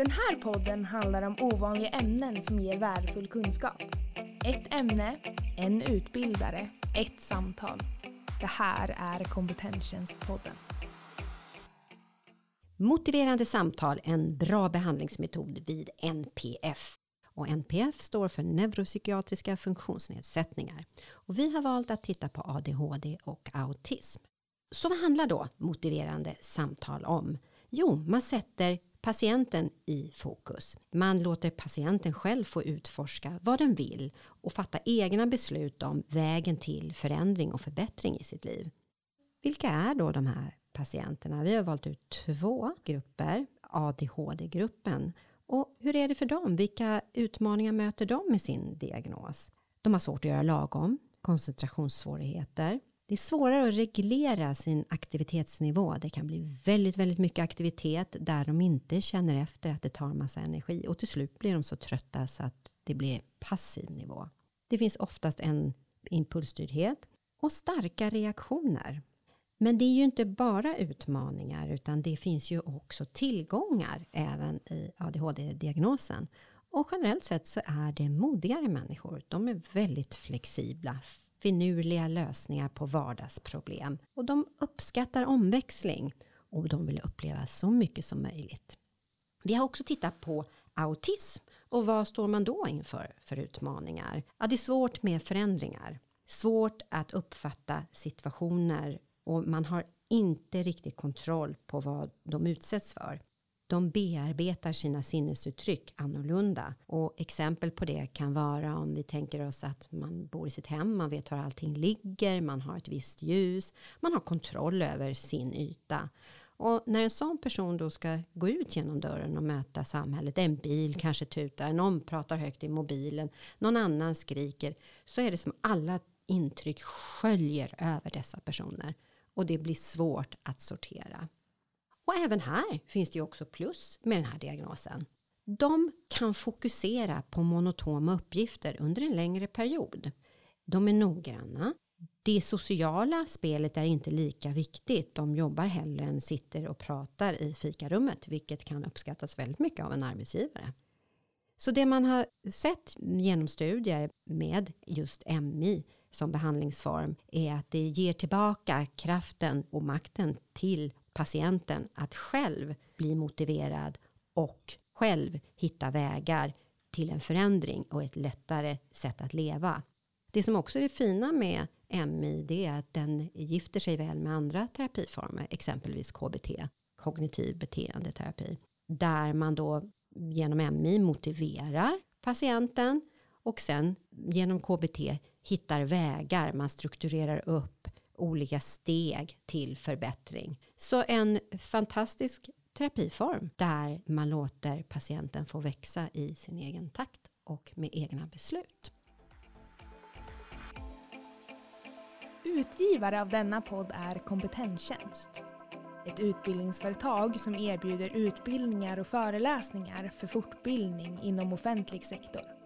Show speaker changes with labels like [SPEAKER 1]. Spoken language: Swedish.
[SPEAKER 1] Den här podden handlar om ovanliga ämnen som ger värdefull kunskap. Ett ämne, en utbildare, ett samtal. Det här är Kompetenstjänstpodden.
[SPEAKER 2] Motiverande samtal, en bra behandlingsmetod vid NPF. Och NPF står för neuropsykiatriska funktionsnedsättningar. Och vi har valt att titta på ADHD och autism. Så vad handlar då motiverande samtal om? Jo, man sätter patienten i fokus. Man låter patienten själv få utforska vad den vill och fatta egna beslut om vägen till förändring och förbättring i sitt liv. Vilka är då de här patienterna? Vi har valt ut två grupper, ADHD-gruppen. Och hur är det för dem? Vilka utmaningar möter de med sin diagnos? De har svårt att göra lagom, koncentrationssvårigheter, det är svårare att reglera sin aktivitetsnivå. Det kan bli väldigt, väldigt mycket aktivitet där de inte känner efter att det tar massa energi och till slut blir de så trötta så att det blir passiv nivå. Det finns oftast en impulsstyrdhet och starka reaktioner. Men det är ju inte bara utmaningar utan det finns ju också tillgångar även i ADHD-diagnosen. Och generellt sett så är det modigare människor. De är väldigt flexibla, finurliga lösningar på vardagsproblem. Och de uppskattar omväxling och de vill uppleva så mycket som möjligt. Vi har också tittat på autism och vad står man då inför för utmaningar? Ja, det är svårt med förändringar. Svårt att uppfatta situationer och man har inte riktigt kontroll på vad de utsätts för de bearbetar sina sinnesuttryck annorlunda. Och exempel på det kan vara om vi tänker oss att man bor i sitt hem, man vet var allting ligger, man har ett visst ljus, man har kontroll över sin yta. Och när en sån person då ska gå ut genom dörren och möta samhället, en bil kanske tutar, någon pratar högt i mobilen, någon annan skriker, så är det som alla intryck sköljer över dessa personer. Och det blir svårt att sortera. Och även här finns det ju också plus med den här diagnosen. De kan fokusera på monotoma uppgifter under en längre period. De är noggranna. Det sociala spelet är inte lika viktigt. De jobbar hellre än sitter och pratar i fikarummet, vilket kan uppskattas väldigt mycket av en arbetsgivare. Så det man har sett genom studier med just MI som behandlingsform är att det ger tillbaka kraften och makten till patienten att själv bli motiverad och själv hitta vägar till en förändring och ett lättare sätt att leva. Det som också är det fina med MI det är att den gifter sig väl med andra terapiformer, exempelvis KBT, kognitiv beteendeterapi, där man då genom MI motiverar patienten och sen genom KBT hittar vägar, man strukturerar upp olika steg till förbättring. Så en fantastisk terapiform där man låter patienten få växa i sin egen takt och med egna beslut.
[SPEAKER 1] Utgivare av denna podd är Kompetenstjänst. Ett utbildningsföretag som erbjuder utbildningar och föreläsningar för fortbildning inom offentlig sektor.